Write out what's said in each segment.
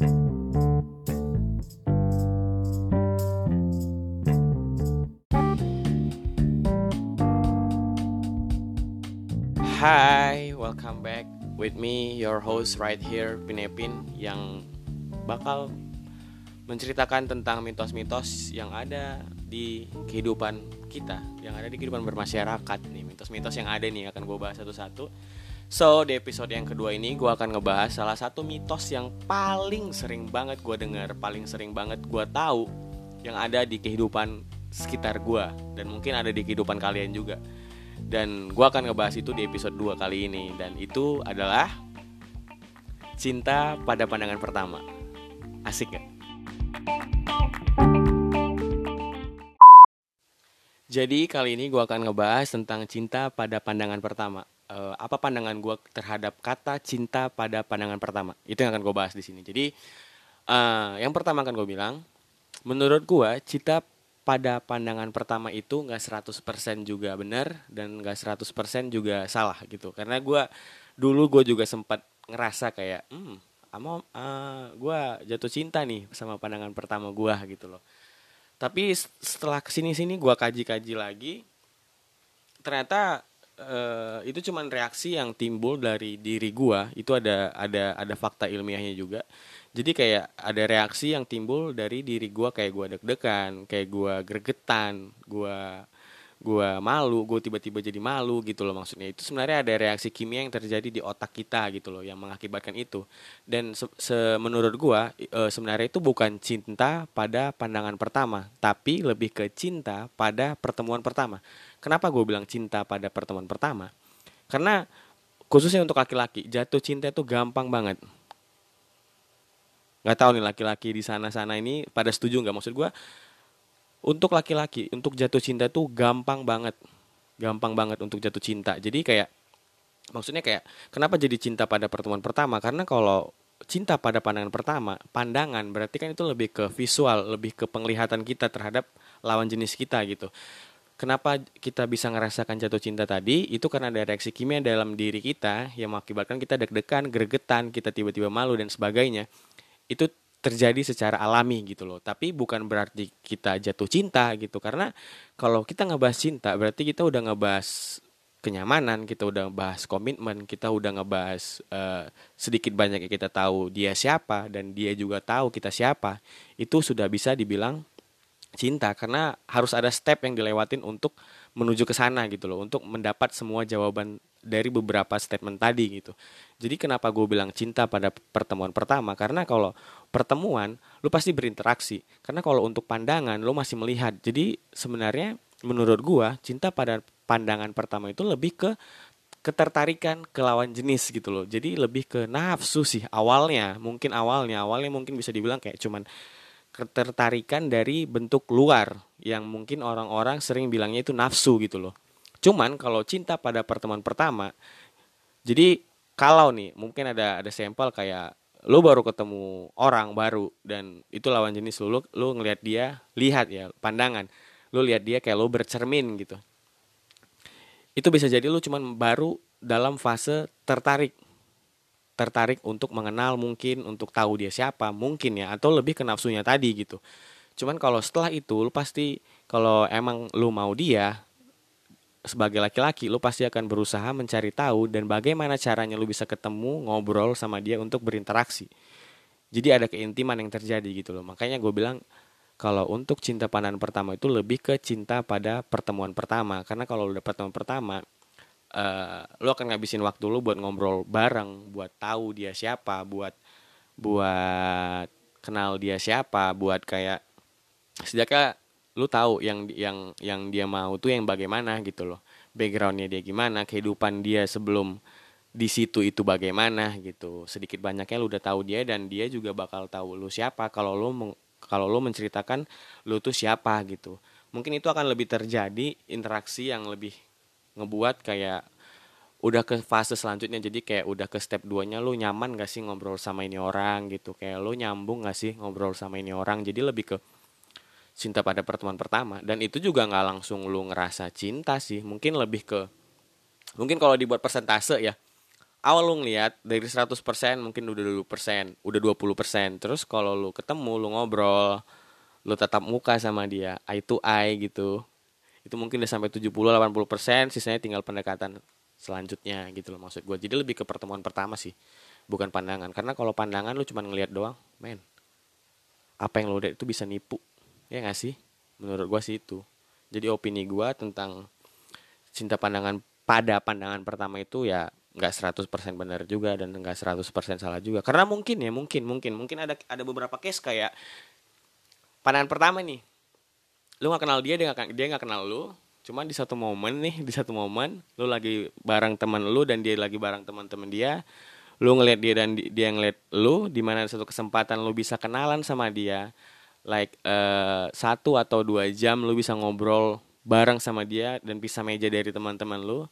Hai, welcome back with me, your host right here, Pinepin, yang bakal menceritakan tentang mitos-mitos yang ada di kehidupan kita, yang ada di kehidupan bermasyarakat nih, mitos-mitos yang ada nih akan gue bahas satu-satu. So, di episode yang kedua ini gue akan ngebahas salah satu mitos yang paling sering banget gue dengar, paling sering banget gue tahu yang ada di kehidupan sekitar gue dan mungkin ada di kehidupan kalian juga dan gue akan ngebahas itu di episode 2 kali ini dan itu adalah cinta pada pandangan pertama asik gak? Jadi kali ini gue akan ngebahas tentang cinta pada pandangan pertama. Uh, apa pandangan gue terhadap kata cinta pada pandangan pertama? Itu yang akan gue bahas di sini. Jadi uh, yang pertama akan gue bilang, menurut gue cinta pada pandangan pertama itu nggak 100% juga benar dan nggak 100% juga salah gitu karena gue dulu gue juga sempat ngerasa kayak hmm ama uh, gue jatuh cinta nih sama pandangan pertama gue gitu loh tapi setelah ke sini sini gue kaji kaji lagi ternyata uh, itu cuman reaksi yang timbul dari diri gue itu ada ada ada fakta ilmiahnya juga. Jadi kayak ada reaksi yang timbul dari diri gue kayak gue deg-degan kayak gue gregetan gue gue malu gue tiba-tiba jadi malu gitu loh maksudnya. Itu sebenarnya ada reaksi kimia yang terjadi di otak kita gitu loh yang mengakibatkan itu. Dan se, se menurut gue e, sebenarnya itu bukan cinta pada pandangan pertama tapi lebih ke cinta pada pertemuan pertama. Kenapa gue bilang cinta pada pertemuan pertama? Karena khususnya untuk laki-laki jatuh cinta itu gampang banget. Nggak tahu nih laki-laki di sana-sana ini pada setuju nggak? Maksud gue untuk laki-laki untuk jatuh cinta tuh gampang banget. Gampang banget untuk jatuh cinta. Jadi kayak maksudnya kayak kenapa jadi cinta pada pertemuan pertama? Karena kalau cinta pada pandangan pertama pandangan berarti kan itu lebih ke visual lebih ke penglihatan kita terhadap lawan jenis kita gitu. Kenapa kita bisa ngerasakan jatuh cinta tadi? Itu karena ada reaksi kimia dalam diri kita yang mengakibatkan kita deg-degan gregetan kita tiba-tiba malu dan sebagainya. Itu terjadi secara alami gitu loh. Tapi bukan berarti kita jatuh cinta gitu karena kalau kita ngebahas cinta berarti kita udah ngebahas kenyamanan, kita udah bahas komitmen, kita udah ngebahas uh, sedikit banyak kita tahu dia siapa dan dia juga tahu kita siapa. Itu sudah bisa dibilang cinta karena harus ada step yang dilewatin untuk menuju ke sana gitu loh, untuk mendapat semua jawaban dari beberapa statement tadi gitu. Jadi kenapa gue bilang cinta pada pertemuan pertama? Karena kalau pertemuan, lu pasti berinteraksi. Karena kalau untuk pandangan, lu masih melihat. Jadi sebenarnya menurut gue, cinta pada pandangan pertama itu lebih ke ketertarikan ke lawan jenis gitu loh. Jadi lebih ke nafsu sih awalnya. Mungkin awalnya, awalnya mungkin bisa dibilang kayak cuman ketertarikan dari bentuk luar yang mungkin orang-orang sering bilangnya itu nafsu gitu loh. Cuman kalau cinta pada pertemuan pertama, jadi kalau nih mungkin ada ada sampel kayak lu baru ketemu orang baru dan itu lawan jenis lu, lu, lu ngelihat dia, lihat ya pandangan, lu lihat dia kayak lu bercermin gitu. Itu bisa jadi lu cuman baru dalam fase tertarik tertarik untuk mengenal mungkin untuk tahu dia siapa mungkin ya atau lebih ke nafsunya tadi gitu. Cuman kalau setelah itu lu pasti kalau emang lu mau dia sebagai laki-laki lu pasti akan berusaha mencari tahu dan bagaimana caranya lu bisa ketemu ngobrol sama dia untuk berinteraksi. Jadi ada keintiman yang terjadi gitu loh. Makanya gue bilang kalau untuk cinta pandangan pertama itu lebih ke cinta pada pertemuan pertama. Karena kalau udah pertemuan pertama uh, lu akan ngabisin waktu lu buat ngobrol bareng buat tahu dia siapa buat buat kenal dia siapa buat kayak setidaknya lu tahu yang yang yang dia mau tuh yang bagaimana gitu loh. Backgroundnya dia gimana kehidupan dia sebelum di situ itu bagaimana gitu. Sedikit banyaknya lu udah tahu dia dan dia juga bakal tahu lu siapa. Kalau lu kalau lu menceritakan lu tuh siapa gitu. Mungkin itu akan lebih terjadi interaksi yang lebih ngebuat kayak udah ke fase selanjutnya jadi kayak udah ke step 2 nya lu nyaman gak sih ngobrol sama ini orang gitu kayak lu nyambung gak sih ngobrol sama ini orang jadi lebih ke cinta pada pertemuan pertama dan itu juga nggak langsung lu ngerasa cinta sih mungkin lebih ke mungkin kalau dibuat persentase ya awal lu ngeliat dari 100% mungkin udah 20%, udah 20%. Terus kalau lu ketemu, lu ngobrol, lu tatap muka sama dia, eye to eye gitu. Itu mungkin udah sampai 70 80%, sisanya tinggal pendekatan selanjutnya gitu loh maksud gue. Jadi lebih ke pertemuan pertama sih, bukan pandangan. Karena kalau pandangan lu cuma ngeliat doang, men. Apa yang lu lihat itu bisa nipu. Ya gak sih? Menurut gue sih itu. Jadi opini gue tentang cinta pandangan pada pandangan pertama itu ya nggak 100% benar juga dan nggak 100% salah juga karena mungkin ya mungkin mungkin mungkin ada ada beberapa case kayak pandangan pertama nih lu nggak kenal dia dia nggak dia nggak kenal lu. Cuman di satu momen nih di satu momen lu lagi bareng teman lu dan dia lagi bareng teman-teman dia lu ngeliat dia dan dia ngeliat lu di mana satu kesempatan lu bisa kenalan sama dia like uh, satu atau dua jam lu bisa ngobrol bareng sama dia dan bisa meja dari teman-teman lu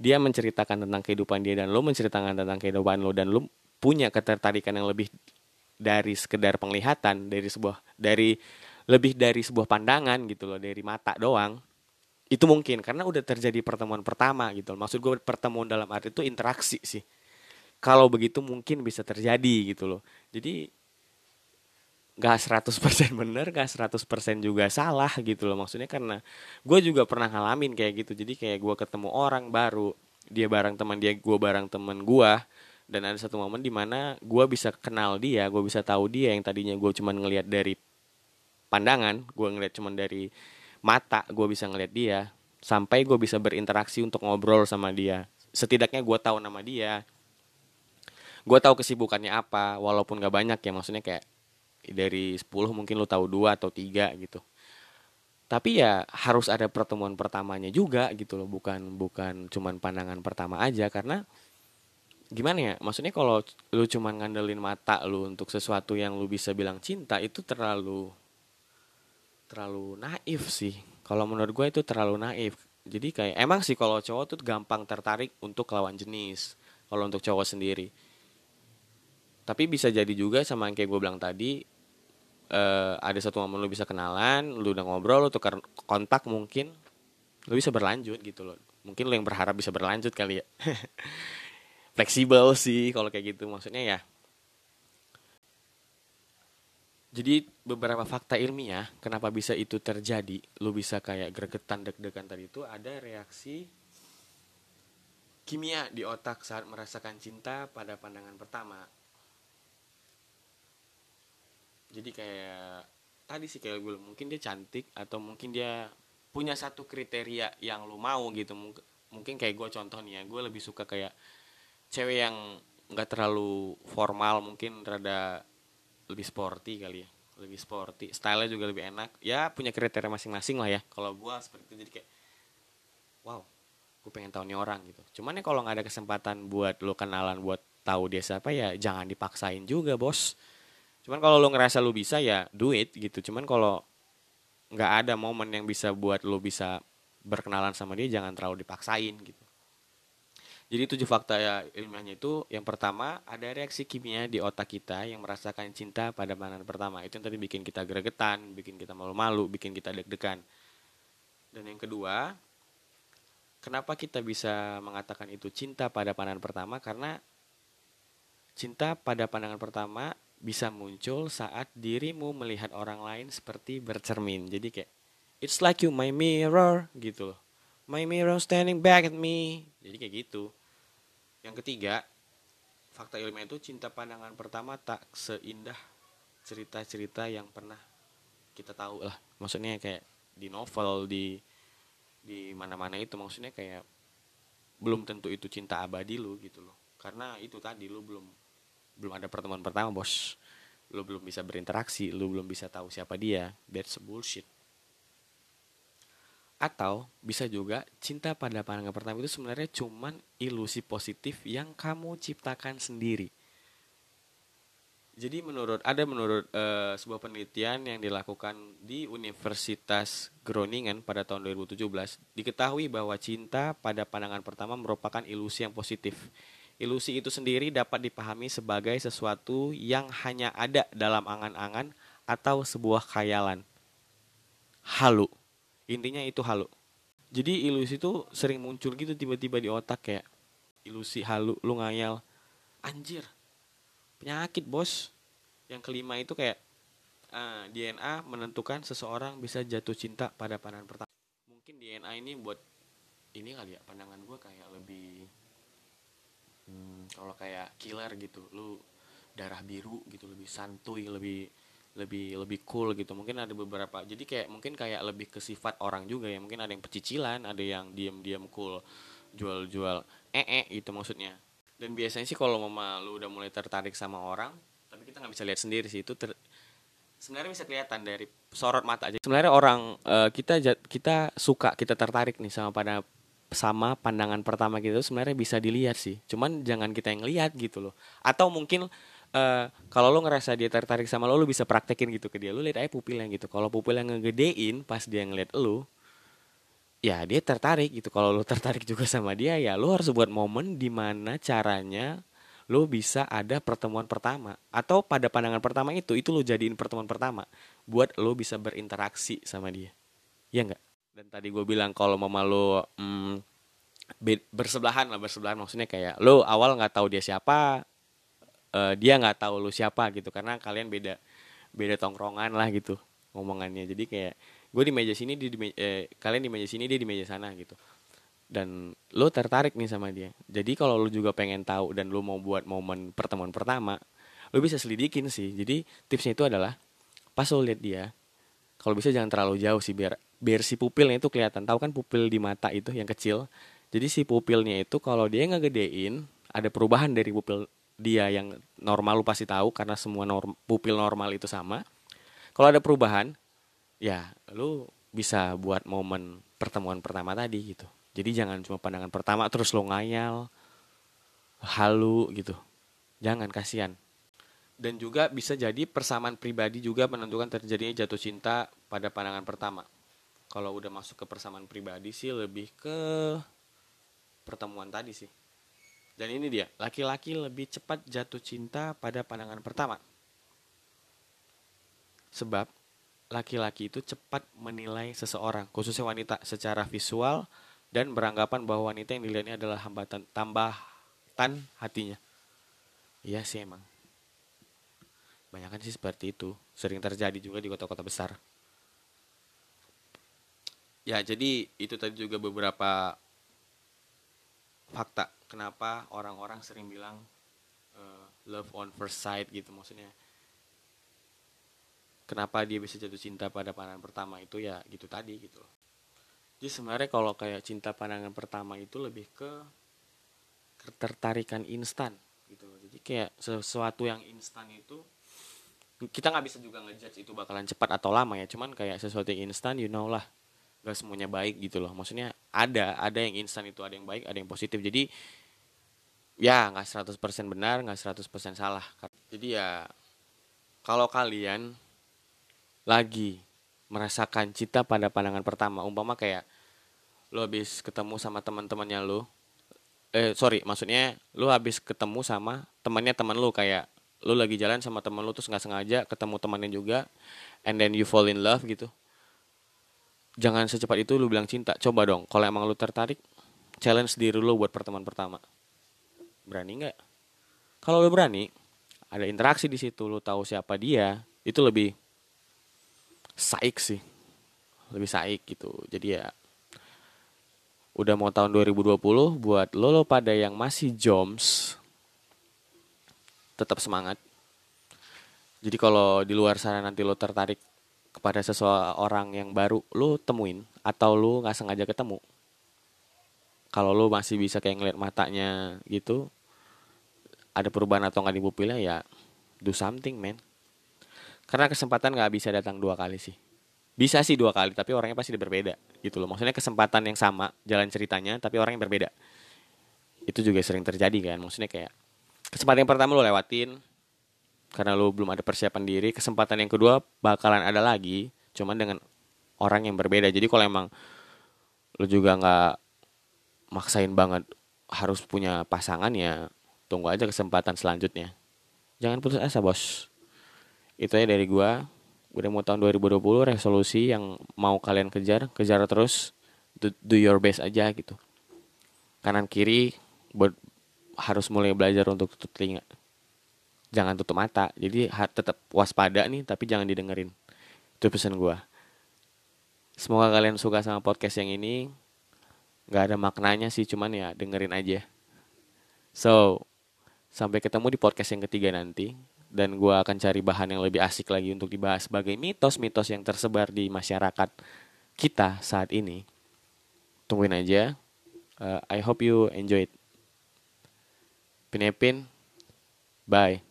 dia menceritakan tentang kehidupan dia dan lo menceritakan tentang kehidupan lo dan lo punya ketertarikan yang lebih dari sekedar penglihatan dari sebuah dari lebih dari sebuah pandangan gitu loh dari mata doang itu mungkin karena udah terjadi pertemuan pertama gitu loh. maksud gue pertemuan dalam arti itu interaksi sih. Kalau begitu mungkin bisa terjadi gitu loh. Jadi gak 100% bener gak 100% juga salah gitu loh. Maksudnya karena gue juga pernah ngalamin kayak gitu. Jadi kayak gue ketemu orang baru dia bareng teman dia gue bareng teman gue dan ada satu momen di mana gue bisa kenal dia gue bisa tahu dia yang tadinya gue cuman ngelihat dari pandangan gue ngelihat cuman dari mata gue bisa ngelihat dia sampai gue bisa berinteraksi untuk ngobrol sama dia. Setidaknya gue tahu nama dia. Gue tahu kesibukannya apa walaupun gak banyak ya maksudnya kayak dari 10 mungkin lu tahu dua atau tiga gitu. Tapi ya harus ada pertemuan pertamanya juga gitu loh bukan bukan cuman pandangan pertama aja karena gimana ya maksudnya kalau lu cuman ngandelin mata lu untuk sesuatu yang lu bisa bilang cinta itu terlalu terlalu naif sih. Kalau menurut gue itu terlalu naif. Jadi kayak emang sih kalau cowok tuh gampang tertarik untuk lawan jenis kalau untuk cowok sendiri. Tapi bisa jadi juga sama yang kayak gue bilang tadi uh, ada satu momen lu bisa kenalan lu udah ngobrol lu tukar kontak mungkin lu bisa berlanjut gitu loh. Mungkin lu yang berharap bisa berlanjut kali ya. Fleksibel sih kalau kayak gitu. Maksudnya ya jadi beberapa fakta ilmiah kenapa bisa itu terjadi lu bisa kayak gregetan deg-degan tadi itu ada reaksi kimia di otak saat merasakan cinta pada pandangan pertama. Jadi kayak tadi sih kayak gue mungkin dia cantik atau mungkin dia punya satu kriteria yang lu mau gitu. Mungkin kayak gue contoh nih ya gue lebih suka kayak cewek yang nggak terlalu formal mungkin rada lebih sporty kali ya. Lebih sporty. Stylenya juga lebih enak. Ya punya kriteria masing-masing lah ya. Kalau gue seperti itu jadi kayak wow gue pengen tahu nih orang gitu. Cuman ya kalau nggak ada kesempatan buat lo kenalan buat tahu dia siapa ya jangan dipaksain juga bos. Cuman kalau lo ngerasa lo bisa ya do it gitu. Cuman kalau nggak ada momen yang bisa buat lo bisa berkenalan sama dia jangan terlalu dipaksain gitu jadi tujuh fakta ya ilmiahnya itu yang pertama ada reaksi kimia di otak kita yang merasakan cinta pada pandangan pertama itu yang tadi bikin kita gregetan bikin kita malu-malu bikin kita deg-degan dan yang kedua kenapa kita bisa mengatakan itu cinta pada pandangan pertama karena cinta pada pandangan pertama bisa muncul saat dirimu melihat orang lain seperti bercermin. Jadi kayak it's like you my mirror gitu loh. My mirror standing back at me. Jadi kayak gitu. Yang ketiga, fakta ilmiah itu cinta pandangan pertama tak seindah cerita-cerita yang pernah kita tahu lah. Maksudnya kayak di novel di di mana-mana itu maksudnya kayak belum tentu itu cinta abadi lu gitu loh. Karena itu tadi lu belum belum ada pertemuan pertama bos lu belum bisa berinteraksi lu belum bisa tahu siapa dia that's bullshit atau bisa juga cinta pada pandangan pertama itu sebenarnya cuman ilusi positif yang kamu ciptakan sendiri jadi menurut ada menurut uh, sebuah penelitian yang dilakukan di Universitas Groningen pada tahun 2017 diketahui bahwa cinta pada pandangan pertama merupakan ilusi yang positif Ilusi itu sendiri dapat dipahami sebagai sesuatu yang hanya ada dalam angan-angan atau sebuah khayalan. Halu. Intinya itu halu. Jadi ilusi itu sering muncul gitu tiba-tiba di otak kayak ilusi halu lu ngayal. Anjir penyakit bos. Yang kelima itu kayak uh, eh, DNA menentukan seseorang bisa jatuh cinta pada pandangan pertama. Mungkin DNA ini buat ini kali ya pandangan gue kayak lebih hmm, kalau kayak killer gitu lu darah biru gitu lebih santuy lebih lebih lebih cool gitu. Mungkin ada beberapa jadi kayak mungkin kayak lebih ke sifat orang juga ya. Mungkin ada yang pecicilan ada yang diam-diam cool jual-jual ee -e, gitu maksudnya. Dan biasanya sih kalau mama lu udah mulai tertarik sama orang tapi kita nggak bisa lihat sendiri sih itu ter, sebenarnya bisa kelihatan dari sorot mata aja. Sebenarnya orang uh, kita kita suka kita tertarik nih sama pada sama pandangan pertama gitu sebenarnya bisa dilihat sih. Cuman jangan kita yang lihat gitu loh. Atau mungkin uh, kalau lo ngerasa dia tertarik sama lo lo bisa praktekin gitu ke dia. Lo lihat aja pupilnya gitu. Kalau yang ngegedein pas dia ngeliat lo ya dia tertarik gitu. Kalau lo tertarik juga sama dia ya lo harus buat momen di mana caranya lo bisa ada pertemuan pertama. Atau pada pandangan pertama itu itu lo jadiin pertemuan pertama buat lo bisa berinteraksi sama dia. Ya enggak dan tadi gue bilang kalau mama lo hmm, bersebelahan lah bersebelahan. Maksudnya kayak lo awal nggak tahu dia siapa uh, dia nggak tahu lu siapa gitu karena kalian beda beda tongkrongan lah gitu ngomongannya. Jadi kayak gue di meja sini dia di meja, eh, kalian di meja sini dia di meja sana gitu. Dan lo tertarik nih sama dia. Jadi kalau lo juga pengen tahu dan lo mau buat momen pertemuan pertama lo bisa selidikin sih. Jadi tipsnya itu adalah pas lo lihat dia kalau bisa jangan terlalu jauh sih biar biar si pupilnya itu kelihatan. Tahu kan pupil di mata itu yang kecil? Jadi si pupilnya itu kalau dia ngegedein ada perubahan dari pupil dia yang normal lu pasti tahu karena semua norm, pupil normal itu sama. Kalau ada perubahan, ya lu bisa buat momen pertemuan pertama tadi gitu. Jadi jangan cuma pandangan pertama terus lo ngayal, halu gitu. Jangan kasihan. Dan juga bisa jadi persamaan pribadi juga menentukan terjadinya jatuh cinta pada pandangan pertama. Kalau udah masuk ke persamaan pribadi sih lebih ke pertemuan tadi sih. Dan ini dia, laki-laki lebih cepat jatuh cinta pada pandangan pertama. Sebab laki-laki itu cepat menilai seseorang, khususnya wanita, secara visual dan beranggapan bahwa wanita yang dilihatnya adalah hambatan tambahkan hatinya. Iya sih emang. Banyak sih seperti itu. Sering terjadi juga di kota-kota besar. Ya, jadi itu tadi juga beberapa fakta kenapa orang-orang sering bilang uh, love on first sight gitu maksudnya. Kenapa dia bisa jatuh cinta pada pandangan pertama itu ya gitu tadi gitu loh. Jadi sebenarnya kalau kayak cinta pandangan pertama itu lebih ke ketertarikan instan gitu loh. Jadi kayak sesuatu yang instan itu kita nggak bisa juga ngejudge itu bakalan cepat atau lama ya. Cuman kayak sesuatu yang instan you know lah. Gak semuanya baik gitu loh. Maksudnya ada ada yang instan itu ada yang baik ada yang positif. Jadi ya nggak 100% benar nggak 100% salah. Jadi ya kalau kalian lagi merasakan cinta pada pandangan pertama umpama kayak lo habis ketemu sama teman-temannya lo eh sorry maksudnya lo habis ketemu sama temannya teman lo kayak lo lagi jalan sama teman lo terus nggak sengaja ketemu temannya juga and then you fall in love gitu. Jangan secepat itu lo bilang cinta. Coba dong kalau emang lo tertarik challenge diri lo buat pertemuan pertama berani nggak? Kalau lo berani ada interaksi di situ lo tahu siapa dia itu lebih saik sih. Lebih saik gitu. Jadi ya udah mau tahun 2020 buat lo lo pada yang masih joms tetap semangat. Jadi kalau di luar sana nanti lo tertarik kepada seseorang yang baru lo temuin atau lo nggak sengaja ketemu. Kalau lo masih bisa kayak ngeliat matanya gitu ada perubahan atau nggak di pupilnya ya do something man. Karena kesempatan nggak bisa datang dua kali sih. Bisa sih dua kali tapi orangnya pasti berbeda gitu loh. Maksudnya kesempatan yang sama jalan ceritanya tapi orang yang berbeda. Itu juga sering terjadi kan. Maksudnya kayak kesempatan yang pertama lo lewatin karena lo belum ada persiapan diri. Kesempatan yang kedua bakalan ada lagi cuman dengan orang yang berbeda. Jadi kalau emang lo juga nggak maksain banget harus punya pasangan ya tunggu aja kesempatan selanjutnya. Jangan putus asa bos. Itu ya dari gua. Udah mau tahun 2020 resolusi yang mau kalian kejar kejar terus. Do, do your best aja gitu. Kanan kiri buat harus mulai belajar untuk tutup telinga. Jangan tutup mata. Jadi tetap waspada nih tapi jangan didengerin. Itu pesan gue semoga kalian suka sama podcast yang ini. Nggak ada maknanya sih cuman ya dengerin aja. So sampai ketemu di podcast yang ketiga nanti. Dan gue akan cari bahan yang lebih asik lagi untuk dibahas sebagai mitos-mitos yang tersebar di masyarakat kita saat ini. Tungguin aja. Uh, I hope you enjoy it. Pinepin bye